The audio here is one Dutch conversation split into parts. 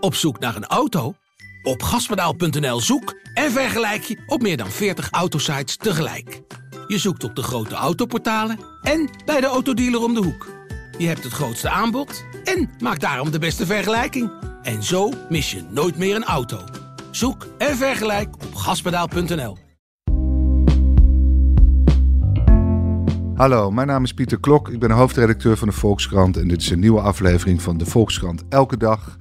Op zoek naar een auto? Op gaspedaal.nl zoek en vergelijk je op meer dan 40 autosites tegelijk. Je zoekt op de grote autoportalen en bij de autodealer om de hoek. Je hebt het grootste aanbod en maakt daarom de beste vergelijking. En zo mis je nooit meer een auto. Zoek en vergelijk op gaspedaal.nl. Hallo, mijn naam is Pieter Klok. Ik ben hoofdredacteur van de Volkskrant en dit is een nieuwe aflevering van de Volkskrant Elke Dag.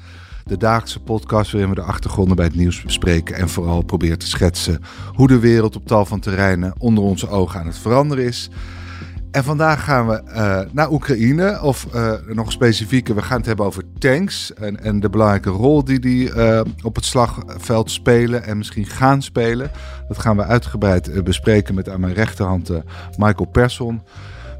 De dagelijkse podcast waarin we de achtergronden bij het nieuws bespreken en vooral proberen te schetsen hoe de wereld op tal van terreinen onder onze ogen aan het veranderen is. En vandaag gaan we eh, naar Oekraïne, of uh, nog specifieker, we gaan het hebben over tanks en, en de belangrijke rol die die uh, op het slagveld spelen en misschien gaan spelen. Dat gaan we uitgebreid bespreken met aan mijn rechterhand Michael Persson.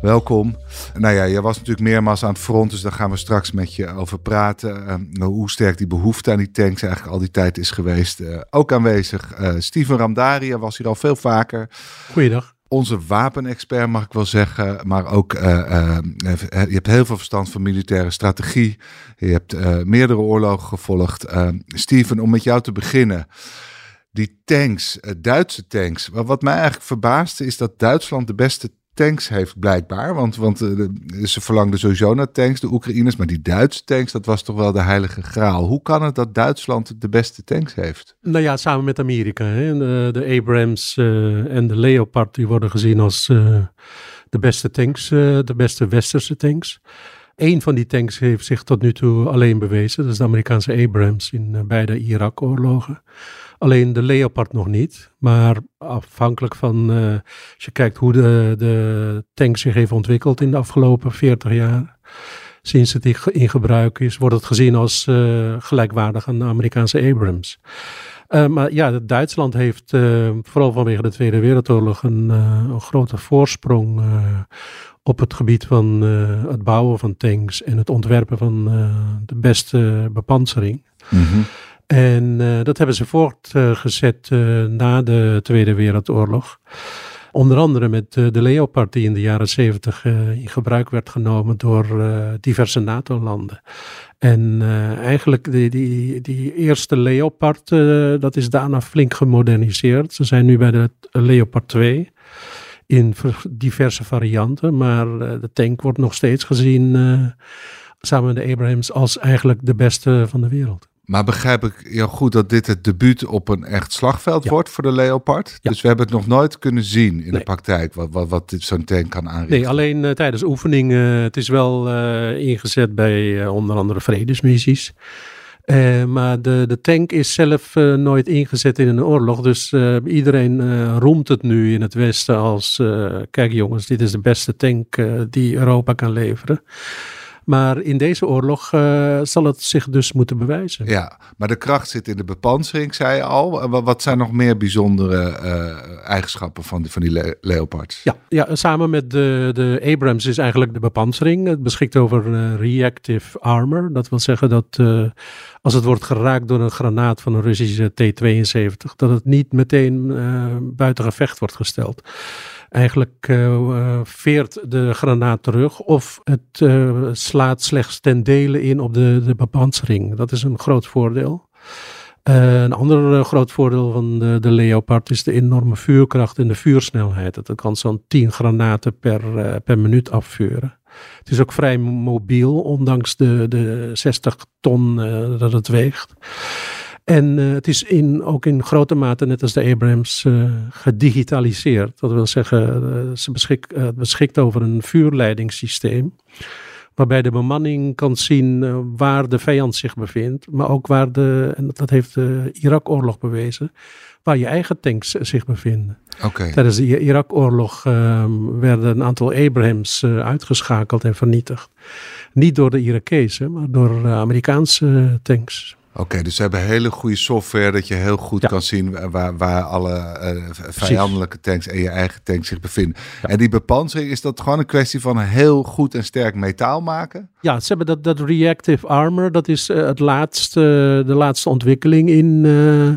Welkom. Nou ja, jij was natuurlijk meermaals aan het front, dus daar gaan we straks met je over praten. hoe sterk die behoefte aan die tanks eigenlijk al die tijd is geweest. ook aanwezig, Steven Ramdaria was hier al veel vaker. Goeiedag onze wapenexpert, mag ik wel zeggen. Maar ook, uh, uh, je hebt heel veel verstand van militaire strategie. Je hebt uh, meerdere oorlogen gevolgd. Steven, om met jou te beginnen. Die tanks, Duitse tanks. Wat mij eigenlijk verbaasde is dat Duitsland de beste tanks heeft blijkbaar. Want, want uh, ze verlangden sowieso naar tanks, de Oekraïners. Maar die Duitse tanks, dat was toch wel de heilige graal. Hoe kan het dat Duitsland de beste tanks heeft? Nou ja, samen met Amerika. Hè? De, de Abrams uh, en de Leopard, die worden gezien als de beste tanks, de beste westerse tanks. Eén van die tanks heeft zich tot nu toe alleen bewezen. Dat is de Amerikaanse Abrams in beide Irak-oorlogen. Alleen de Leopard nog niet. Maar afhankelijk van, uh, als je kijkt hoe de, de tank zich heeft ontwikkeld in de afgelopen 40 jaar. Sinds het in gebruik is, wordt het gezien als uh, gelijkwaardig aan de Amerikaanse Abrams. Maar ja, Duitsland heeft vooral vanwege de Tweede Wereldoorlog een, een grote voorsprong op het gebied van het bouwen van tanks en het ontwerpen van de beste bepansering. Mm en uh, dat hebben ze voortgezet na de Tweede Wereldoorlog. Onder andere met de Leopard die in de jaren zeventig in gebruik werd genomen door diverse NATO-landen. En eigenlijk die, die, die eerste Leopard, dat is daarna flink gemoderniseerd. Ze zijn nu bij de Leopard 2 in diverse varianten, maar de tank wordt nog steeds gezien samen met de Abrams als eigenlijk de beste van de wereld. Maar begrijp ik jou goed dat dit het debuut op een echt slagveld wordt voor de Leopard? Dus we hebben het nog nooit kunnen zien in de praktijk, wat, wat, wat dit zo'n tank kan aanrichten. Nee, alleen uh, tijdens oefeningen. Uh, het is wel uh, ingezet bij onder andere vredesmissies. Maar de, de tank is zelf nooit ingezet in een oorlog. Dus iedereen roemt het nu in het Westen als: kijk jongens, dit is de beste tank die Europa kan leveren. Maar in deze oorlog uh, zal het zich dus moeten bewijzen. Ja, maar de kracht zit in de bepansering, zei je al. Wat zijn nog meer bijzondere uh, eigenschappen van die, van die le Leopards? Ja, ja, samen met de, de Abrams is eigenlijk de bepansering. Het beschikt over uh, reactive armor. Dat wil zeggen dat als het wordt geraakt door een granaat van een Russische T-72, dat het niet meteen buiten gevecht wordt gesteld eigenlijk uh, veert de granaat terug of het uh, slaat slechts ten dele in op de, de bepansering. Dat is een groot voordeel. Een ander groot voordeel van de, de, Leopard is de enorme vuurkracht en de vuursnelheid. Het kan zo'n 10 granaten per, per minuut afvuren. Het is ook vrij mobiel, ondanks de, de 60 ton dat het weegt. En uh, het is in, ook in grote mate, net als de Abrams, uh, gedigitaliseerd. Dat wil zeggen, uh, ze beschik, beschikt over een vuurleidingssysteem. Waarbij de bemanning kan zien waar de vijand zich bevindt. Maar ook waar de, en dat heeft de Irak-oorlog bewezen, waar je eigen tanks zich bevinden. Okay. Tijdens de Irak-oorlog ehm, werden een aantal Abrams uitgeschakeld en vernietigd. Niet door de Irakezen, maar door Amerikaanse tanks. Oké, dus ze hebben hele goede software dat je heel goed kan zien waar, waar alle uh, vijandelijke tanks en je eigen tanks zich bevinden. En die bepansering, is dat gewoon een kwestie van heel goed en sterk metaal maken? Ja, ze hebben dat, dat reactive armor, dat is uh, het laatste, de laatste ontwikkeling in, uh,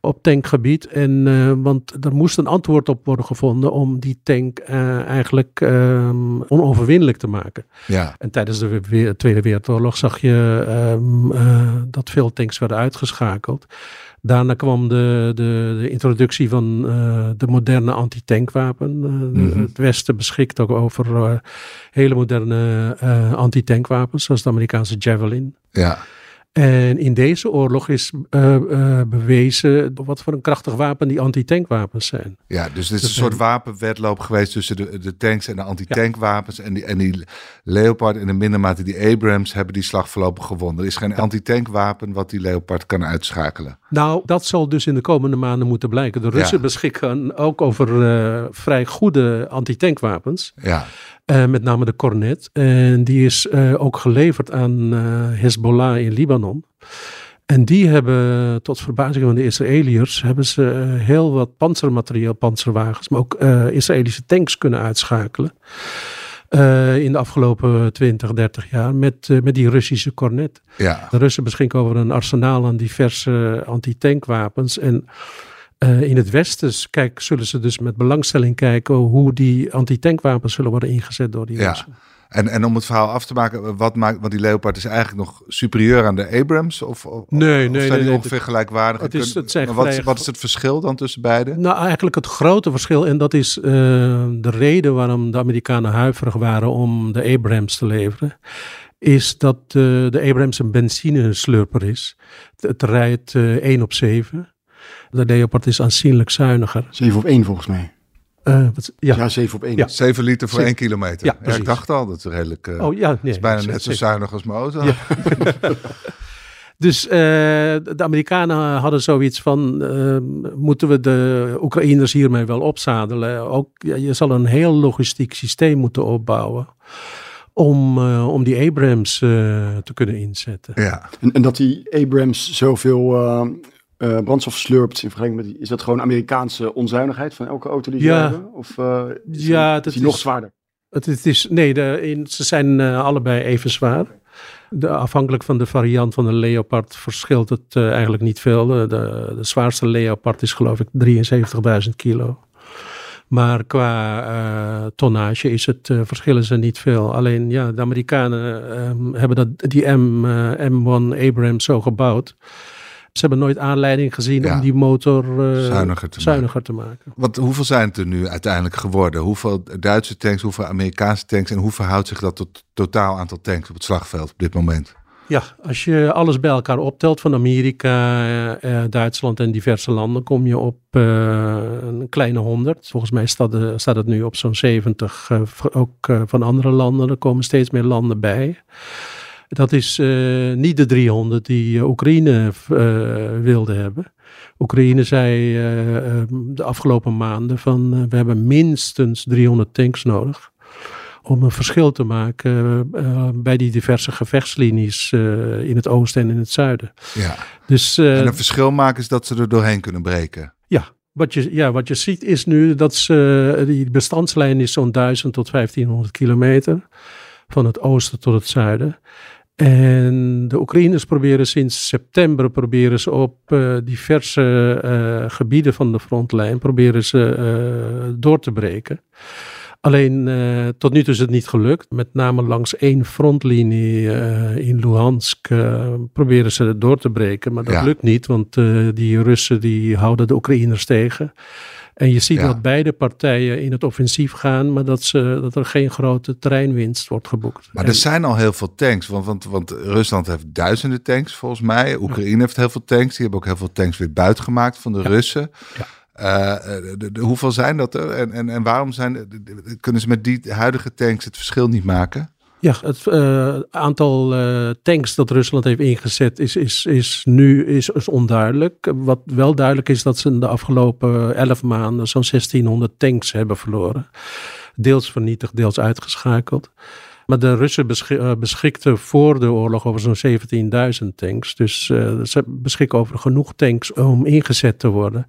op tankgebied. En, uh, want er moest een antwoord op worden gevonden om die tank uh, eigenlijk um, onoverwinnelijk te maken. Ja. En tijdens de Tweede Wereldoorlog zag je um, uh, dat veel tanks werden uitgeschakeld. Daarna kwam de, de, de introductie van de moderne antitankwapens. Mm -hmm. Het Westen beschikt ook over hele moderne antitankwapens, zoals de Amerikaanse Javelin. Ja. En in deze oorlog is uh, uh, bewezen wat voor een krachtig wapen die antitankwapens zijn. Ja, dus het is een soort wapenwedloop geweest tussen de, de tanks en de antitankwapens. Ja. En, die, en die Leopard en in minder mate die Abrams hebben die slag voorlopig gewonnen. Er is geen antitankwapen wat die Leopard kan uitschakelen. Nou, dat zal dus in de komende maanden moeten blijken. De Russen ja. beschikken ook over uh, vrij goede antitankwapens. Ja. Uh, met name de Cornet. En die is uh, ook geleverd aan Hezbollah in Libanon. En die hebben, tot verbazing van de Israëliërs, hebben ze heel wat panzermateriaal, panzerwagens, maar ook Israëlische tanks kunnen uitschakelen. In de afgelopen 20, 30 jaar met, met die Russische Cornet. Ja. De Russen beschikken over een arsenaal aan diverse antitankwapens. En uh, in het Westen kijk, zullen ze dus met belangstelling kijken hoe die antitankwapens zullen worden ingezet door die ja. Russen. En, en om het verhaal af te maken, wat maakt, want die Leopard is eigenlijk nog superieur aan de Abrams? Of, of nee, of nee, zijn die nee, ongeveer gelijkwaardig? Het is, het zijn maar wat, wat is het verschil dan tussen beide? Nou, eigenlijk het grote verschil, en dat is uh, de reden waarom de Amerikanen huiverig waren om de Abrams te leveren, is dat uh, de Abrams een benzineslurper is. Het, het rijdt uh, 1 op 7. De Leopard is aanzienlijk zuiniger. 7 op 1 volgens mij. Uh, wat, ja. ja, 7 op 1. Ja. 7 liter voor 1 kilometer. Ja, ja, ik dacht al, dat is redelijk. Uh, oh, ja, nee, is bijna net zo zuinig als mijn auto. Ja. dus uh, de Amerikanen hadden zoiets van: uh, moeten we de Oekraïners hiermee wel opzadelen? Ook, ja, je zal een heel logistiek systeem moeten opbouwen. Om, uh, om die Abrams te kunnen inzetten. Ja. En, en dat die Abrams zoveel uh, brandstof slurpt in vergelijking met die, is dat gewoon Amerikaanse onzuinigheid van elke auto die ze ja. hebben? Of uh, is, ja, het, is die nog zwaarder? Het, het is, nee, de, in, ze zijn uh, allebei even zwaar. De, afhankelijk van de variant van de Leopard verschilt het eigenlijk niet veel. De, de, de zwaarste Leopard is geloof ik 73.000 kilo. Maar qua uh, tonnage is het, uh, verschillen ze niet veel. Alleen ja, de Amerikanen um, hebben dat, die M, uh, M1 Abrams zo gebouwd. Ze hebben nooit aanleiding gezien Ja. om die motor uh, Zuiniger te zuiniger te maken. Want hoeveel zijn het er nu uiteindelijk geworden? Hoeveel Duitse tanks, hoeveel Amerikaanse tanks en hoe verhoudt zich dat tot het totaal aantal tanks op het slagveld op dit moment? Ja, als je alles bij elkaar optelt van Amerika, eh, Duitsland en diverse landen, kom je op uh, een kleine honderd. Volgens mij staat, de, staat het nu op zo'n 70, uh, ook uh, van andere landen. Er komen steeds meer landen bij. Dat is uh, niet de 300 die Oekraïne uh, wilde hebben. Oekraïne zei uh, de afgelopen maanden van we hebben minstens 300 tanks nodig. Om een verschil te maken bij die diverse gevechtslinies in het oosten en in het zuiden. Ja. Dus, en een verschil maken is dat ze er doorheen kunnen breken. Ja, wat je, ja, wat je ziet is nu dat ze, die bestandslijn is zo'n 1000 tot 1500 kilometer. Van het oosten tot het zuiden. En de Oekraïners proberen sinds september proberen ze op uh, diverse uh, gebieden van de frontlijn proberen ze uh, door te breken. Alleen tot nu toe is het niet gelukt. Met name langs één frontlinie in Luhansk proberen ze door te breken. Maar dat Ja. lukt niet, want die Russen die houden de Oekraïners tegen. En je ziet Ja. dat beide partijen in het offensief gaan, maar dat, ze, dat er geen grote terreinwinst wordt geboekt. Maar En- er zijn al heel veel tanks, want, want, want Rusland heeft duizenden tanks volgens mij. Oekraïne heeft heel veel tanks. Die hebben ook heel veel tanks weer buitgemaakt van de Russen. Ja. Eh, de, de- de- hoeveel zijn dat er? En, en, en waarom zijn, de- kunnen ze met die huidige tanks het verschil niet maken? Ja, het eh, aantal eh, tanks dat Rusland heeft ingezet is, is, is nu is, is onduidelijk. Wat wel duidelijk is dat ze in de afgelopen elf maanden zo'n 1600 tanks hebben verloren. Deels vernietigd, deels uitgeschakeld. Maar de Russen eh, beschikten voor de oorlog over zo'n 17.000 tanks. Dus ze beschikken over genoeg tanks om ingezet te worden.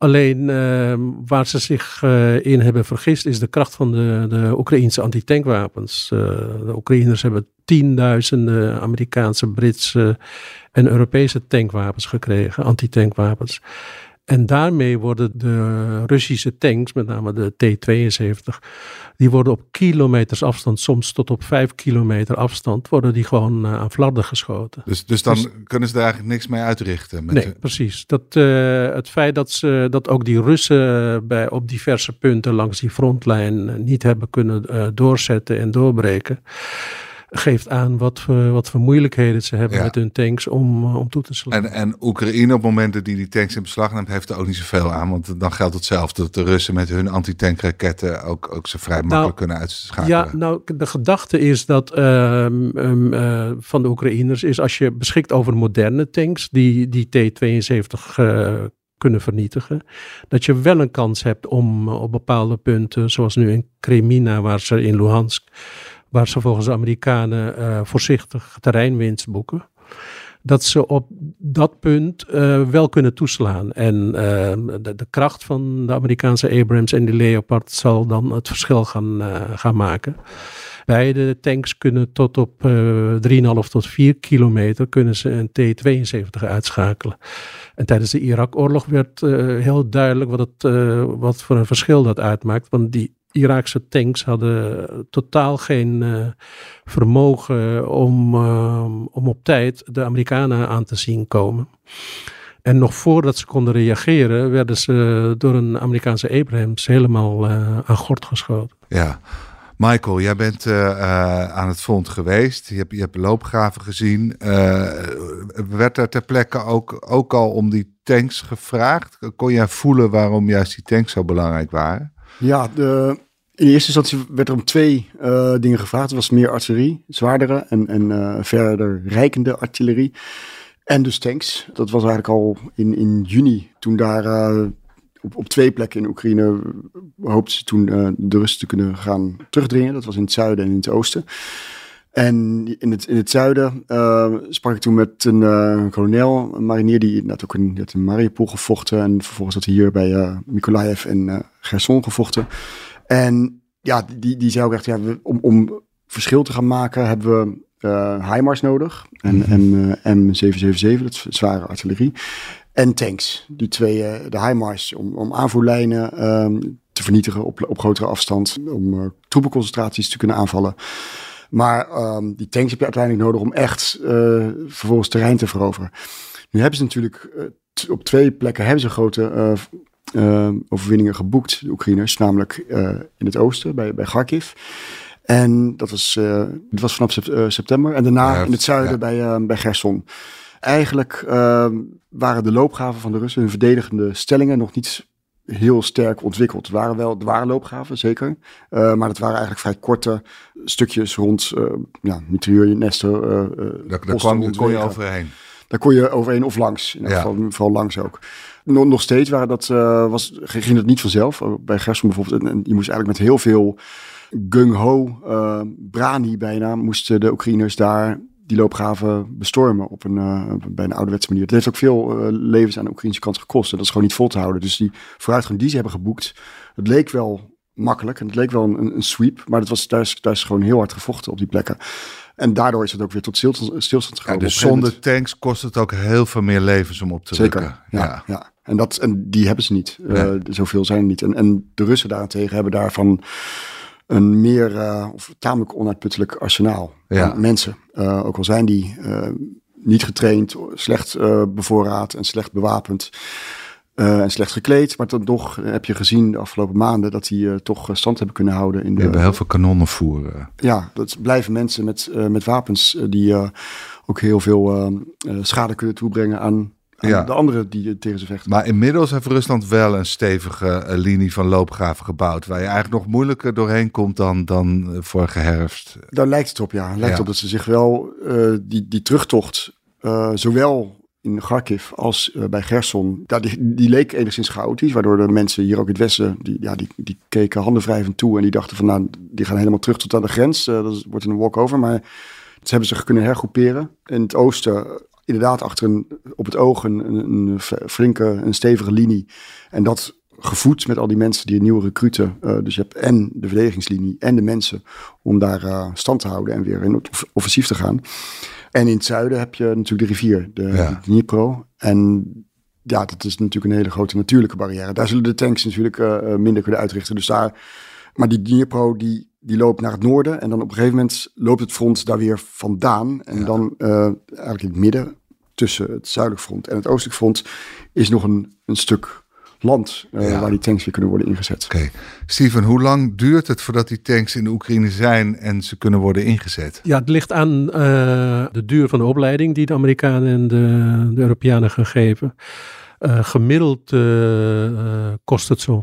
Alleen eh, waar ze zich eh, in hebben vergist is de kracht van de, de Oekraïnse antitankwapens. Eh, de Oekraïners hebben tienduizenden Amerikaanse, Britse en Europese tankwapens gekregen, antitankwapens. En daarmee worden de Russische tanks, met name de T-72, die worden op kilometers afstand, soms tot op vijf kilometer afstand, worden die gewoon uh, aan flarden geschoten. Dus, dus dan kunnen ze daar eigenlijk niks mee uitrichten? Met nee, precies. Dat, uh, het feit dat, ze, dat ook die Russen bij, op diverse punten langs die frontlijn niet hebben kunnen uh, doorzetten en doorbreken geeft aan wat voor, wat voor moeilijkheden ze hebben met hun tanks om, eh, om toe te slaan. En, en Oekraïne op momenten die die tanks in beslag neemt, heeft er ook niet zoveel aan. Want dan geldt hetzelfde, dat de Russen met hun antitankraketten ook, ook ze vrij makkelijk nou, kunnen uitschakelen. Ja, nou, de gedachte is dat um, um, uh, van de Oekraïners is als je beschikt over moderne tanks, die, die T-72 uh, kunnen vernietigen. Dat je wel een kans hebt om op bepaalde punten, zoals nu in Kremina, waar ze in Luhansk waar ze volgens de Amerikanen uh, voorzichtig terreinwinst boeken. Dat ze op dat punt uh, wel kunnen toeslaan. En de, de, kracht van de Amerikaanse Abrams en de Leopard zal dan het verschil gaan, gaan maken. Beide tanks kunnen tot op 3,5 tot 4 kilometer kunnen ze een T-72 uitschakelen. En tijdens de Irak-oorlog werd heel duidelijk wat, het, wat voor een verschil dat uitmaakt. Want die Iraakse tanks hadden totaal geen uh, vermogen om, uh, om op tijd de Amerikanen aan te zien komen. En nog voordat ze konden reageren, werden ze door een Amerikaanse Abrams helemaal uh, aan gort geschoten. Ja. Michael, jij bent aan het front geweest. Je hebt, je loopgraven gezien. werd er ter plekke ook, ook al om die tanks gevraagd? Kon jij voelen waarom juist die tanks zo belangrijk waren? Ja, de, in eerste instantie werd er om twee uh, dingen gevraagd. Het was meer artillerie, zwaardere en, en uh, verder rijkende artillerie. En dus tanks. Dat was eigenlijk al in, in juni, toen daar uh, op, op twee plekken in Oekraïne hoopten ze toen de Russen te kunnen gaan terugdringen. Dat was in het zuiden en in het oosten. En in het, in het zuiden sprak ik toen met een uh, kolonel, een marinier die net ook in, in Mariupol gevochten. En vervolgens had hij hier bij uh, Mykolaiv en Gerson gevochten. En ja, die, die zei ook echt, ja, om, om verschil te gaan maken hebben we HIMARS nodig. En, mm -hmm. en M777, dat is zware artillerie. En tanks. Die twee, de HIMARS, om, om aanvoerlijnen um, te vernietigen op, op grotere afstand. Om troepenconcentraties te kunnen aanvallen. Maar um, die tanks heb je uiteindelijk nodig om echt uh, vervolgens terrein te veroveren. Nu hebben ze natuurlijk op twee plekken hebben ze grote uh, overwinningen geboekt, de Oekraïners, namelijk in het oosten bij, bij Kharkiv. En dat was, dat was vanaf september. En daarna in het zuiden bij, bij Gerson. Eigenlijk ehm, waren de loopgraven van de Russen, hun verdedigende stellingen, nog niet heel sterk ontwikkeld. Het waren wel, het waren loopgraven, zeker. maar het waren eigenlijk vrij korte stukjes rond uh, ja, mitrailleurnesten. daar, daar kwam, kon je overheen. Daar kon je overheen of langs. In ja. geval, vooral langs ook nog, nog steeds waren dat, uh, was, ging het niet vanzelf. Bij Gerson bijvoorbeeld. En, en je moest eigenlijk met heel veel gung-ho, uh, brani bijna, moesten de Oekraïners daar die loopgraven bestormen op een, uh, bij een ouderwetse manier. Het heeft ook veel uh, levens aan de Oekraïnse kant gekost. En dat is gewoon niet vol te houden. Dus die vooruitgang die ze hebben geboekt, het leek wel makkelijk en het leek wel een, een sweep. Maar dat was, daar, is, daar is gewoon heel hard gevochten op die plekken. En daardoor is het ook weer tot stilstand, stilstand gekomen. Ja, dus zonder tanks kost het ook heel veel meer levens om op te Zeker, ja, ja. ja. En, dat, en die hebben ze niet. Nee. Uh, zoveel zijn er niet. En, en de Russen daarentegen hebben daarvan een meer uh, of tamelijk onuitputtelijk arsenaal ja. mensen. Uh, ook al zijn die niet getraind, slecht bevoorraad en slecht bewapend. En slecht gekleed. Maar dan toch heb je gezien de afgelopen maanden dat die toch stand hebben kunnen houden. In de, We hebben heel veel kanonnen voeren. Ja, dat blijven mensen met, met wapens die ook heel veel schade kunnen toebrengen aan, aan ja. de anderen die tegen ze vechten. Maar inmiddels heeft Rusland wel een stevige linie van loopgraven gebouwd. Waar je eigenlijk nog moeilijker doorheen komt dan, dan vorige herfst. Daar lijkt het op, ja. Het lijkt ja. op dat ze zich wel die, die terugtocht zowel in Kharkiv als uh, bij Gerson, ja, die, die leek enigszins chaotisch, waardoor de mensen hier ook in het westen, die, ja, die, die keken handenwrijvend toe en die dachten van nou, die gaan helemaal terug tot aan de grens. Dat wordt een walkover, maar ze hebben zich kunnen hergroeperen. In het oosten, inderdaad achter een, op het oog een, een, flinke, een stevige linie. En dat gevoed met al die mensen, die nieuwe recruten. Uh, dus je hebt en de verdedigingslinie en de mensen om daar stand te houden en weer in het offensief te gaan. En in het zuiden heb je natuurlijk de rivier, de, ja. de Dnipro. En ja, dat is natuurlijk een hele grote natuurlijke barrière. Daar zullen de tanks natuurlijk uh, minder kunnen uitrichten. Dus daar, maar die Dnipro die, die loopt naar het noorden en dan op een gegeven moment loopt het front daar weer vandaan. En dan eigenlijk in het midden tussen het zuidelijk front en het oostelijk front is nog een, een stuk land uh, waar die tanks weer kunnen worden ingezet. Oké. Steven, hoe lang duurt het voordat die tanks in de Oekraïne zijn en ze kunnen worden ingezet? Ja, het ligt aan uh, de duur van de opleiding die de Amerikanen en de, de Europeanen gaan geven. Uh, gemiddeld uh, kost het zo'n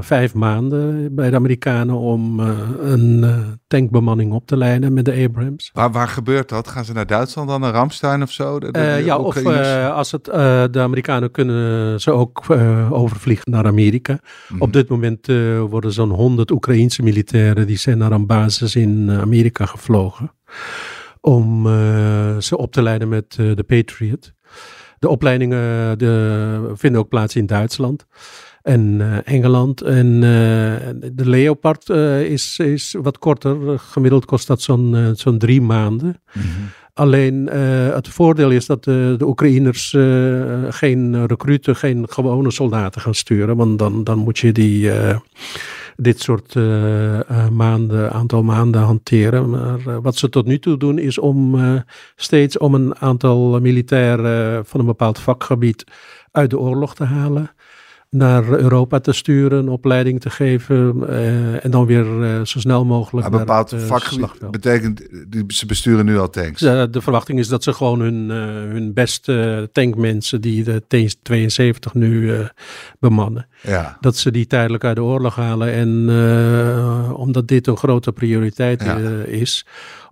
vijf maanden bij de Amerikanen om een tankbemanning op te leiden met de Abrams. Waar, waar gebeurt dat? Gaan ze naar Duitsland dan, naar Ramstein of zo? De, de, ja, of als het, de Amerikanen kunnen ze ook overvliegen naar Amerika. Mm. Op dit moment worden zo'n 100 Oekraïense militairen die zijn naar een basis in Amerika gevlogen. Om ze op te leiden met de Patriot. De opleidingen de, vinden ook plaats in Duitsland en uh, Engeland. En uh, de Leopard uh, is, is wat korter. Gemiddeld kost dat zo'n zo'n drie maanden. Mm -hmm. Alleen het voordeel is dat de, de Oekraïners geen recruten, geen gewone soldaten gaan sturen. Want dan, dan moet je die dit soort uh, uh, maanden, aantal maanden hanteren. Maar uh, wat ze tot nu toe doen is om steeds om een aantal militairen van een bepaald vakgebied uit de oorlog te halen naar Europa te sturen, opleiding te geven uh, en dan weer uh, zo snel mogelijk. Een bepaald naar vakgebied betekent, ze besturen nu al tanks. De, de verwachting is dat ze gewoon hun, uh, hun beste tankmensen, die de T-72 nu bemannen, ja. dat ze die tijdelijk uit de oorlog halen. En omdat dit een grote prioriteit ja. is,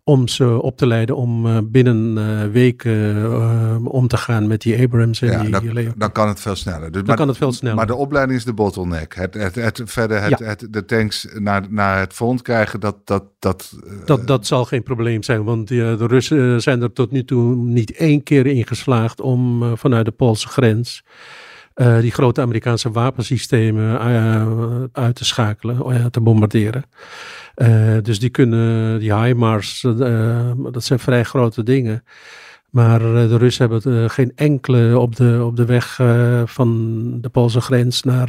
om ze op te leiden om uh, binnen uh, weken uh, om te gaan met die Abrams en ja, die dan, dan kan het veel sneller. Dus, dan maar, kan het veel sneller. Maar de opleiding is de bottleneck. Het, het, het, verder het, ja. het, de tanks naar, naar het front krijgen, dat... Dat, dat, dat, dat zal geen probleem zijn, want die, de Russen zijn er tot nu toe niet één keer in geslaagd om vanuit de Poolse grens... Uh, die grote Amerikaanse wapensystemen uh, uit te schakelen, uh, te bombarderen. dus die kunnen, die HIMARS, dat zijn vrij grote dingen. Maar de Russen hebben geen enkele op de, op de weg van de Poolse grens naar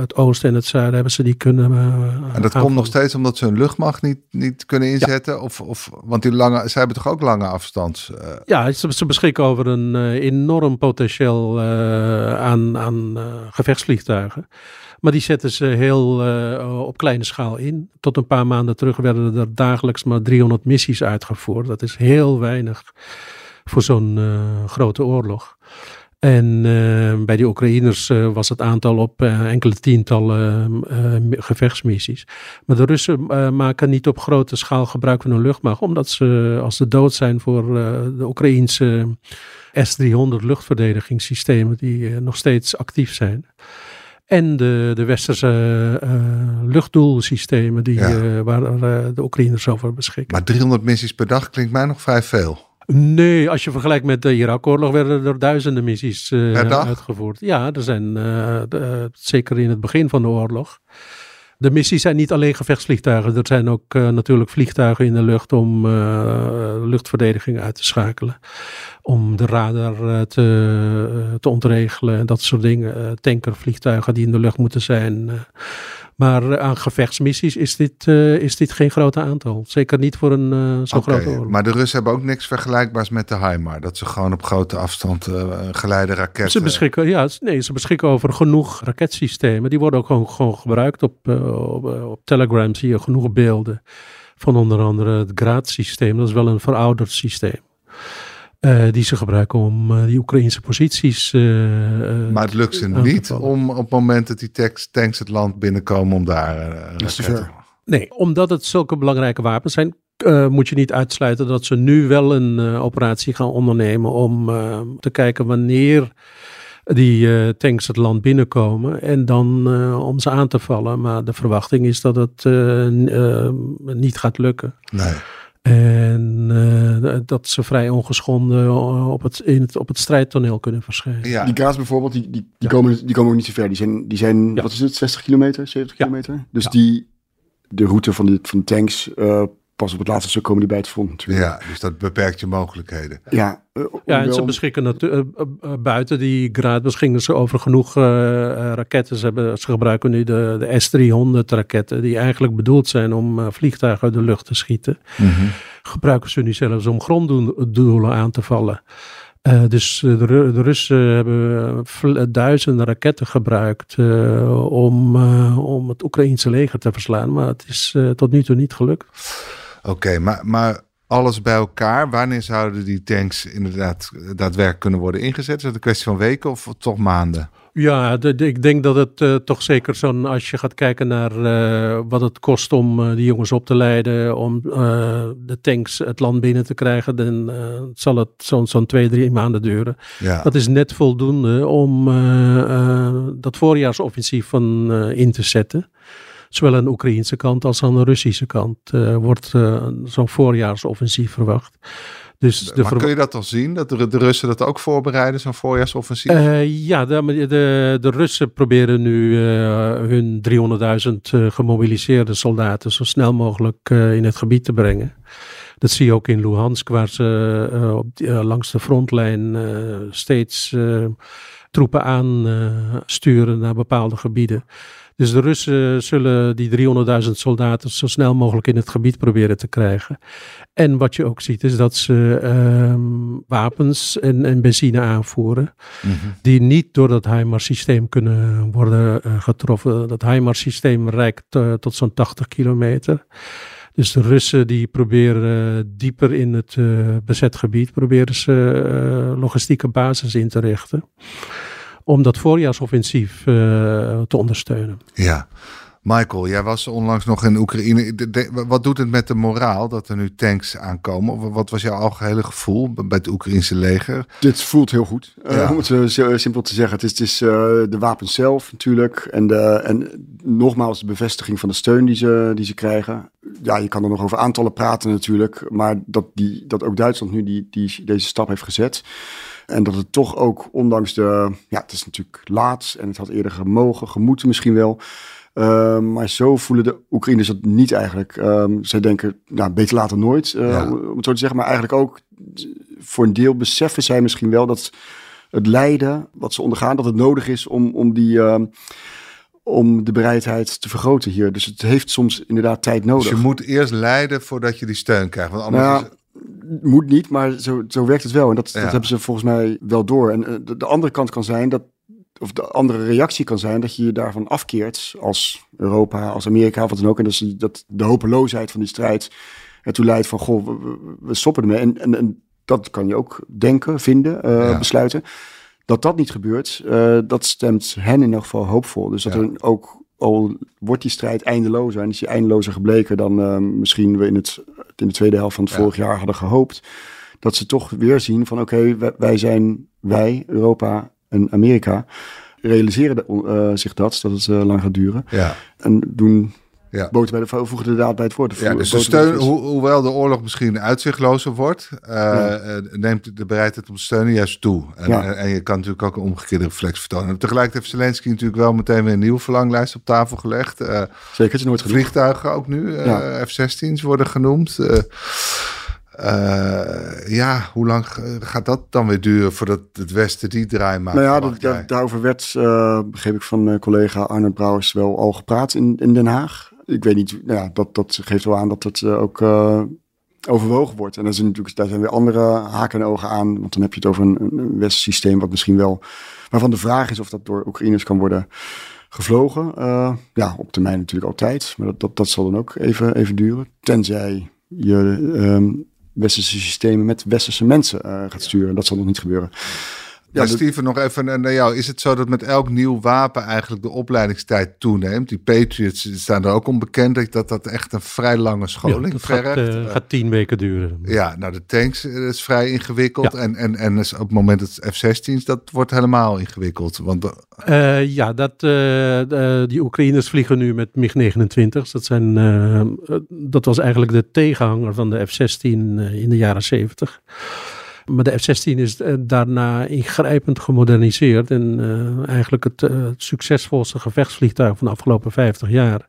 het oosten en het zuiden hebben ze die kunnen. en dat komt nog steeds omdat ze hun luchtmacht niet, niet kunnen inzetten? Ja. Of, of, want die lange, ze hebben toch ook lange afstand? Ja, ze, ze, beschikken over een enorm potentieel aan, aan gevechtsvliegtuigen. Maar die zetten ze heel uh, op kleine schaal in. Tot een paar maanden terug werden er dagelijks maar 300 missies uitgevoerd. Dat is heel weinig voor zo'n uh, grote oorlog. En uh, bij die Oekraïners uh, was het aantal op enkele tientallen gevechtsmissies. Maar de Russen maken niet op grote schaal gebruik van hun luchtmacht, omdat ze als ze dood zijn voor de Oekraïense S-300 luchtverdedigingssystemen die nog steeds actief zijn. En de, de westerse uh, luchtdoelsystemen die, ja. uh, waar uh, de Oekraïners over beschikken. Maar 300 missies per dag klinkt mij nog vrij veel. Nee, als je vergelijkt met de Irak-oorlog werden er duizenden missies uitgevoerd. Ja, er zijn de, zeker in het begin van de oorlog. De missies zijn niet alleen gevechtsvliegtuigen. Er zijn ook uh, natuurlijk vliegtuigen in de lucht om luchtverdediging uit te schakelen. Om de radar te, te ontregelen en dat soort dingen. tankervliegtuigen die in de lucht moeten zijn. Maar aan gevechtsmissies is dit, is dit geen groot aantal. Zeker niet voor een zo'n okay, grote oorlog. Maar de Russen hebben ook niks vergelijkbaars met de HIMAR. Dat ze gewoon op grote afstand geleide raketten... Ze beschikken, ja, nee, ze beschikken over genoeg raketsystemen. Die worden ook gewoon, gewoon gebruikt op, op, op Telegram zie je genoeg beelden van onder andere het graadsysteem. Dat is wel een verouderd systeem. Uh, die ze gebruiken om uh, die Oekraïnse posities. Uh, maar het lukt ze niet om op het moment dat die tanks, tanks het land binnenkomen om daar. raketten... Nee, omdat het zulke belangrijke wapens zijn, moet je niet uitsluiten dat ze nu wel een operatie gaan ondernemen om te kijken wanneer die uh, tanks het land binnenkomen en dan uh, om ze aan te vallen. Maar de verwachting is dat het uh, niet gaat lukken. Nee. En dat ze vrij ongeschonden op het, in het, op het strijdtoneel kunnen verschijnen. Ja. Die gaas bijvoorbeeld, die, die, die, komen, die komen ook niet zo ver. Die zijn, die zijn ja. wat is het, 60 kilometer, 70 kilometer? Dus die, de route van de, van de tanks pas op het laatste stuk komen die bij het front natuurlijk. Ja, dus dat beperkt je mogelijkheden. Ja, uh, ja en ze beschikken natuurlijk uh, buiten die graad beschikken ze over genoeg raketten. Ze, hebben, ze gebruiken nu de, de S-300 raketten, die eigenlijk bedoeld zijn om vliegtuigen uit de lucht te schieten. Mm -hmm. Gebruiken ze nu zelfs om gronddoelen aan te vallen. Uh, dus de, de, Russen hebben duizenden raketten gebruikt uh, om, uh, om het Oekraïense leger te verslaan. Maar het is tot nu toe niet gelukt. Oké, okay, maar, maar alles bij elkaar, wanneer zouden die tanks inderdaad daadwerkelijk kunnen worden ingezet? Is dat een kwestie van weken of toch maanden? Ja, ik denk dat het uh, toch zeker zo'n, als je gaat kijken naar uh, wat het kost om uh, die jongens op te leiden, om de tanks het land binnen te krijgen, dan zal het zo'n zo'n twee, drie maanden duren. Ja. Dat is net voldoende om dat voorjaarsoffensief van in te zetten. Zowel aan de Oekraïnse kant als aan de Russische kant wordt zo'n voorjaarsoffensief verwacht. Dus de maar kun je dat al zien, dat de, de Russen dat ook voorbereiden, zo'n voorjaarsoffensief? Uh, ja, de, de, de, Russen proberen nu uh, hun 300.000 uh, gemobiliseerde soldaten zo snel mogelijk in het gebied te brengen. Dat zie je ook in Luhansk, waar ze op, langs de frontlijn steeds troepen aansturen naar bepaalde gebieden. Dus de Russen zullen die 300.000 soldaten zo snel mogelijk in het gebied proberen te krijgen. En wat je ook ziet is dat ze uh, wapens en, en, benzine aanvoeren. Mm -hmm. Die niet door dat HIMARS-systeem kunnen worden uh, getroffen. Dat HIMARS-systeem reikt uh, tot zo'n 80 kilometer. Dus de Russen die proberen uh, dieper in het bezet gebied, proberen ze logistieke basis in te richten om dat voorjaarsoffensief te ondersteunen. Ja. Michael, jij was onlangs nog in Oekraïne. De, de, wat doet het met de moraal dat er nu tanks aankomen? Wat was jouw algehele gevoel bij het Oekraïnse leger? Dit voelt heel goed, ja. uh, om het zo simpel te zeggen. Het is, het is uh, de wapens zelf natuurlijk en, de, en nogmaals de bevestiging van de steun die ze, die ze krijgen. Ja, je kan er nog over aantallen praten natuurlijk, maar dat, die, dat ook Duitsland nu die, die, deze stap heeft gezet. En dat het toch ook, ondanks de. Ja, het is natuurlijk laat en het had eerder gemogen, gemoeten misschien wel. Uh, maar zo voelen de Oekraïners dat niet eigenlijk. Um, zij denken, nou, beter later nooit, uh, ja. om het zo te zeggen. Maar eigenlijk ook voor een deel beseffen zij misschien wel dat het lijden wat ze ondergaan, dat het nodig is om, om die. Uh, om de bereidheid te vergroten hier. Dus het heeft soms inderdaad tijd nodig. Dus je moet eerst lijden voordat je die steun krijgt. Want anders nou, is moet niet, maar zo, zo werkt het wel. En dat, ja. dat hebben ze volgens mij wel door. En uh, de, de, andere kant kan zijn dat, of de andere reactie kan zijn dat je je daarvan afkeert als Europa, als Amerika, wat dan ook. En dat, dat de hopeloosheid van die strijd ertoe leidt van, goh, we, we stoppen ermee. En, en, en, dat kan je ook denken, vinden, uh, ja. besluiten. Dat dat niet gebeurt, uh, dat stemt hen in ieder geval hoopvol. Dus dat ja. er ook al wordt die strijd eindelozer en is die eindelozer gebleken dan uh, misschien we in, het, in de tweede helft van het ja. vorig jaar hadden gehoopt. Dat ze toch weer zien van oké, okay, wij, wij, zijn, wij, Europa en Amerika, realiseren de, uh, zich dat, dat het uh, lang gaat duren. Ja. En doen ja. boter bij de voegen de daad bij het woord. Ja, dus de steun, ho hoewel de oorlog misschien uitzichtlozer wordt, uh, ja. neemt de bereidheid om te steunen juist toe. En, ja. en, je kan natuurlijk ook een omgekeerde reflex vertonen. En tegelijkertijd heeft Zelensky natuurlijk wel meteen weer een nieuwe verlanglijst op tafel gelegd. Zeker, het is nooit Vliegtuigen ook nu, F-16's worden genoemd. Uh, ja, hoe lang gaat dat dan weer duren voordat het Westen die draai maakt? Nou ja, dat, daar, daarover werd, uh, begreep ik van uh, collega Arnold Brouwers, wel al gepraat in, in Den Haag. Ik weet niet, nou ja, dat, dat geeft wel aan dat het ook overwogen wordt. En daar zijn natuurlijk daar zijn weer andere haken en ogen aan. Want dan heb je het over een, een Westers systeem wat misschien wel... waarvan de vraag is of dat door Oekraïners kan worden gevlogen. ja, op termijn natuurlijk altijd. Maar dat, dat, dat zal dan ook even, even duren. Tenzij je... Um, westerse systemen met westerse mensen uh, gaat sturen. Dat zal nog niet gebeuren. Ja, Steven, nog even naar jou. Is het zo dat met elk nieuw wapen eigenlijk de opleidingstijd toeneemt? Die Patriots staan er ook onbekend dat dat, dat echt een vrij lange scholing ja, dat vergt. Gaat, uh, gaat tien weken duren. Ja, nou de tanks is vrij ingewikkeld. Ja. En, en, en op het moment dat F-16's, dat wordt helemaal ingewikkeld. Want, uh, ja, dat, uh, die Oekraïners vliegen nu met MiG-29. Dat, zijn, dat was eigenlijk de tegenhanger van de F-16 in de jaren 70. Maar de F-16 is uh, daarna ingrijpend gemoderniseerd en uh, eigenlijk het, uh, het, succesvolste gevechtsvliegtuig van de afgelopen 50 jaar.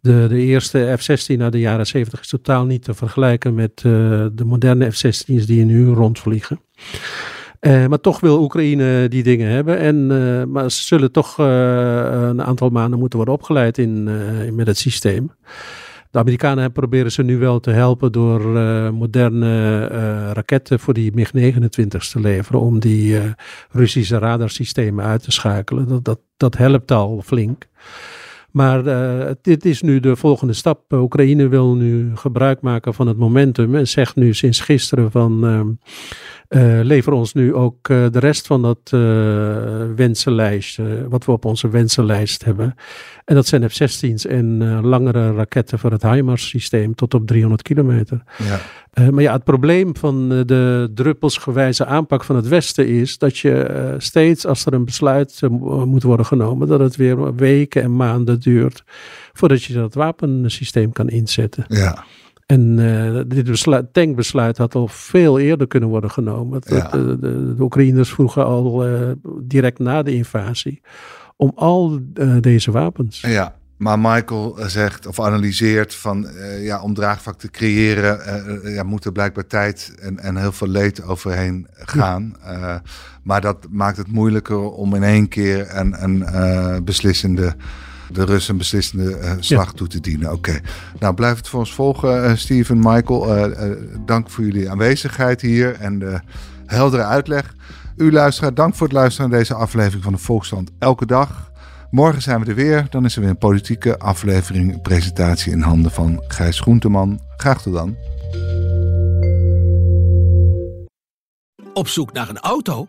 De, de eerste F-16 uit de jaren 70 is totaal niet te vergelijken met de moderne F-16's die nu rondvliegen. Maar toch wil Oekraïne die dingen hebben. En, maar ze zullen toch een aantal maanden moeten worden opgeleid in, met het systeem. De Amerikanen proberen ze nu wel te helpen door uh, moderne uh, raketten voor die MiG-29 te leveren. Om die uh, Russische radarsystemen uit te schakelen. Dat, dat, dat helpt al flink. Maar dit is nu de volgende stap. Oekraïne wil nu gebruik maken van het momentum en zegt nu sinds gisteren van uh, lever ons nu ook uh, de rest van dat uh, wensenlijst, wat we op onze wensenlijst hebben. En dat zijn F-16's en langere raketten voor het HIMARS-systeem tot op 300 kilometer. Ja. maar ja, het probleem van de druppelsgewijze aanpak van het Westen is dat je steeds, als er een besluit moet worden genomen, dat het weer weken en maanden duurt voordat je dat wapensysteem kan inzetten. Ja. En uh, dit besluit, tankbesluit had al veel eerder kunnen worden genomen. Ja. De, de, de, Oekraïners vroegen al uh, direct na de invasie om al uh, deze wapens. Ja, maar Michael zegt of analyseert van ja, om draagvlak te creëren, ja, moet er blijkbaar tijd en, en heel veel leed overheen gaan. Ja. maar dat maakt het moeilijker om in één keer een, een beslissende de Russen een beslissende uh, slag toe te dienen. Oké. Nou, blijf het voor ons volgen, uh, Steven, Michael. Uh, dank voor jullie aanwezigheid hier en de heldere uitleg. U luisteraar, dank voor het luisteren naar deze aflevering van de Volksstand elke dag. Morgen zijn we er weer. Dan is er weer een politieke aflevering, presentatie in handen van Gijs Groenteman. Graag tot dan. Op zoek naar een auto?